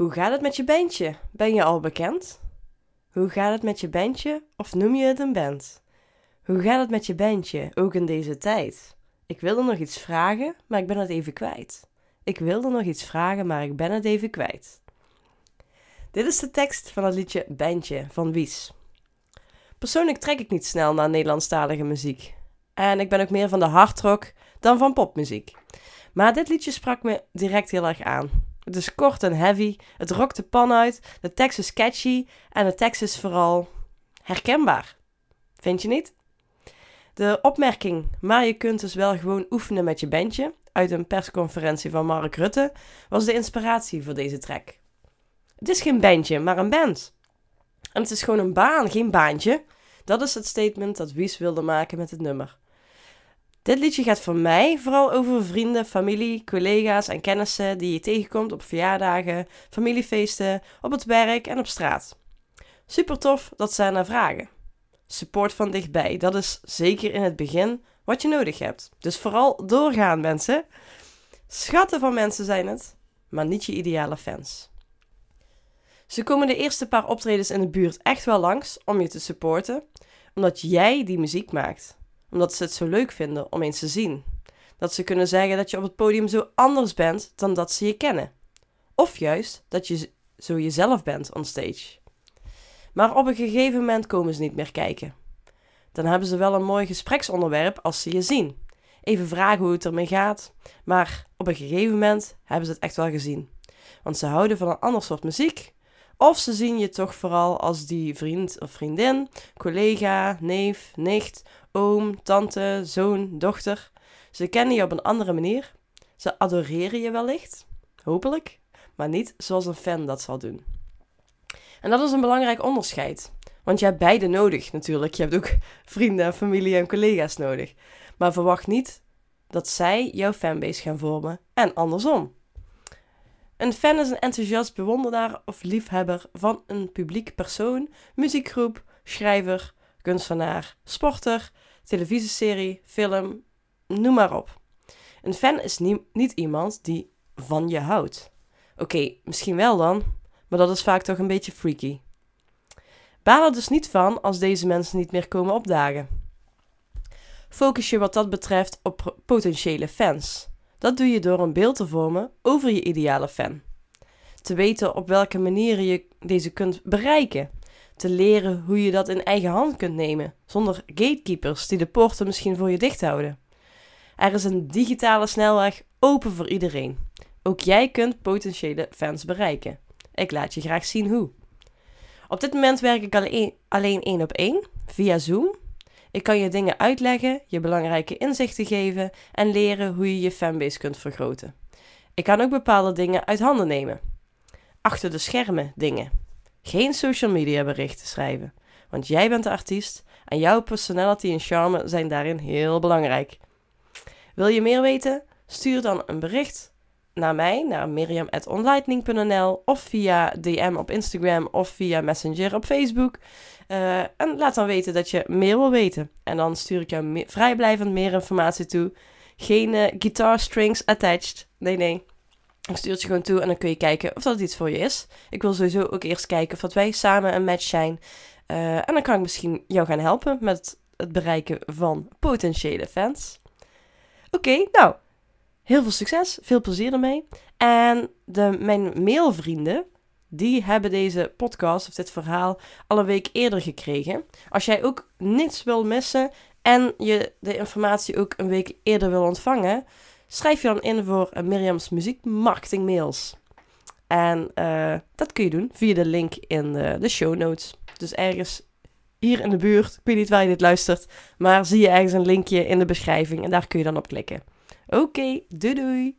Hoe gaat het met je bandje? Ben je al bekend? Hoe gaat het met je bandje of noem je het een band? Hoe gaat het met je bandje, ook in deze tijd? Ik wilde nog iets vragen, maar ik ben het even kwijt. Ik wilde nog iets vragen, maar ik ben het even kwijt. Dit is de tekst van het liedje Bandje van Wies. Persoonlijk trek ik niet snel naar Nederlandstalige muziek. En ik ben ook meer van de hardrock dan van popmuziek. Maar dit liedje sprak me direct heel erg aan. Is kort en heavy, het rokt de pan uit, de tekst is catchy en de tekst is vooral herkenbaar. Vind je niet? De opmerking, maar je kunt dus wel gewoon oefenen met je bandje, uit een persconferentie van Mark Rutte, was de inspiratie voor deze track. Het is geen bandje, maar een band. En het is gewoon een baan, geen baantje. Dat is het statement dat Wies wilde maken met het nummer. Dit liedje gaat voor mij vooral over vrienden, familie, collega's en kennissen die je tegenkomt op verjaardagen, familiefeesten, op het werk en op straat. Super tof dat ze naar vragen. Support van dichtbij, dat is zeker in het begin wat je nodig hebt. Dus vooral doorgaan, mensen. Schatten van mensen zijn het, maar niet je ideale fans. Ze komen de eerste paar optredens in de buurt echt wel langs om je te supporten, omdat jij die muziek maakt omdat ze het zo leuk vinden om eens te zien. Dat ze kunnen zeggen dat je op het podium zo anders bent dan dat ze je kennen. Of juist dat je zo jezelf bent on stage. Maar op een gegeven moment komen ze niet meer kijken. Dan hebben ze wel een mooi gespreksonderwerp als ze je zien. Even vragen hoe het ermee gaat. Maar op een gegeven moment hebben ze het echt wel gezien. Want ze houden van een ander soort muziek. Of ze zien je toch vooral als die vriend of vriendin, collega, neef, nicht oom, tante, zoon, dochter. Ze kennen je op een andere manier. Ze adoreren je wellicht, hopelijk, maar niet zoals een fan dat zal doen. En dat is een belangrijk onderscheid. Want je hebt beide nodig natuurlijk. Je hebt ook vrienden, familie en collega's nodig. Maar verwacht niet dat zij jouw fanbase gaan vormen en andersom. Een fan is een enthousiast bewonderaar of liefhebber van een publiek persoon, muziekgroep, schrijver, kunstenaar, sporter, televisieserie, film, noem maar op. Een fan is niet iemand die van je houdt. Oké, misschien wel dan, maar dat is vaak toch een beetje freaky. Baal er dus niet van als deze mensen niet meer komen opdagen. Focus je wat dat betreft op potentiële fans. Dat doe je door een beeld te vormen over je ideale fan. Te weten op welke manieren je deze kunt bereiken te leren hoe je dat in eigen hand kunt nemen, zonder gatekeepers die de poorten misschien voor je dicht houden. Er is een digitale snelweg open voor iedereen. Ook jij kunt potentiële fans bereiken. Ik laat je graag zien hoe. Op dit moment werk ik alleen één op één, via Zoom. Ik kan je dingen uitleggen, je belangrijke inzichten geven en leren hoe je je fanbase kunt vergroten. Ik kan ook bepaalde dingen uit handen nemen. Achter de schermen dingen. Geen social media berichten schrijven, want jij bent de artiest en jouw personality en charme zijn daarin heel belangrijk. Wil je meer weten? Stuur dan een bericht naar mij, naar miriam.onlightning.nl of via DM op Instagram of via Messenger op Facebook. Uh, en laat dan weten dat je meer wil weten. En dan stuur ik jou vrijblijvend meer informatie toe. Geen uh, guitar strings attached. Nee, nee. Ik stuur het je gewoon toe en dan kun je kijken of dat iets voor je is. Ik wil sowieso ook eerst kijken of dat wij samen een match zijn. Uh, en dan kan ik misschien jou gaan helpen met het bereiken van potentiële fans. Oké, nou, heel veel succes, veel plezier ermee. En de, mijn mailvrienden, die hebben deze podcast of dit verhaal al een week eerder gekregen. Als jij ook niets wil missen en je de informatie ook een week eerder wil ontvangen, schrijf je dan in voor uh, Mirjam's muziekmarketing mails. En uh, dat kun je doen via de link in de show notes. Dus ergens hier in de buurt, ik weet niet waar je dit luistert, maar zie je ergens een linkje in de beschrijving en daar kun je dan op klikken. Oké, okay, doei doei!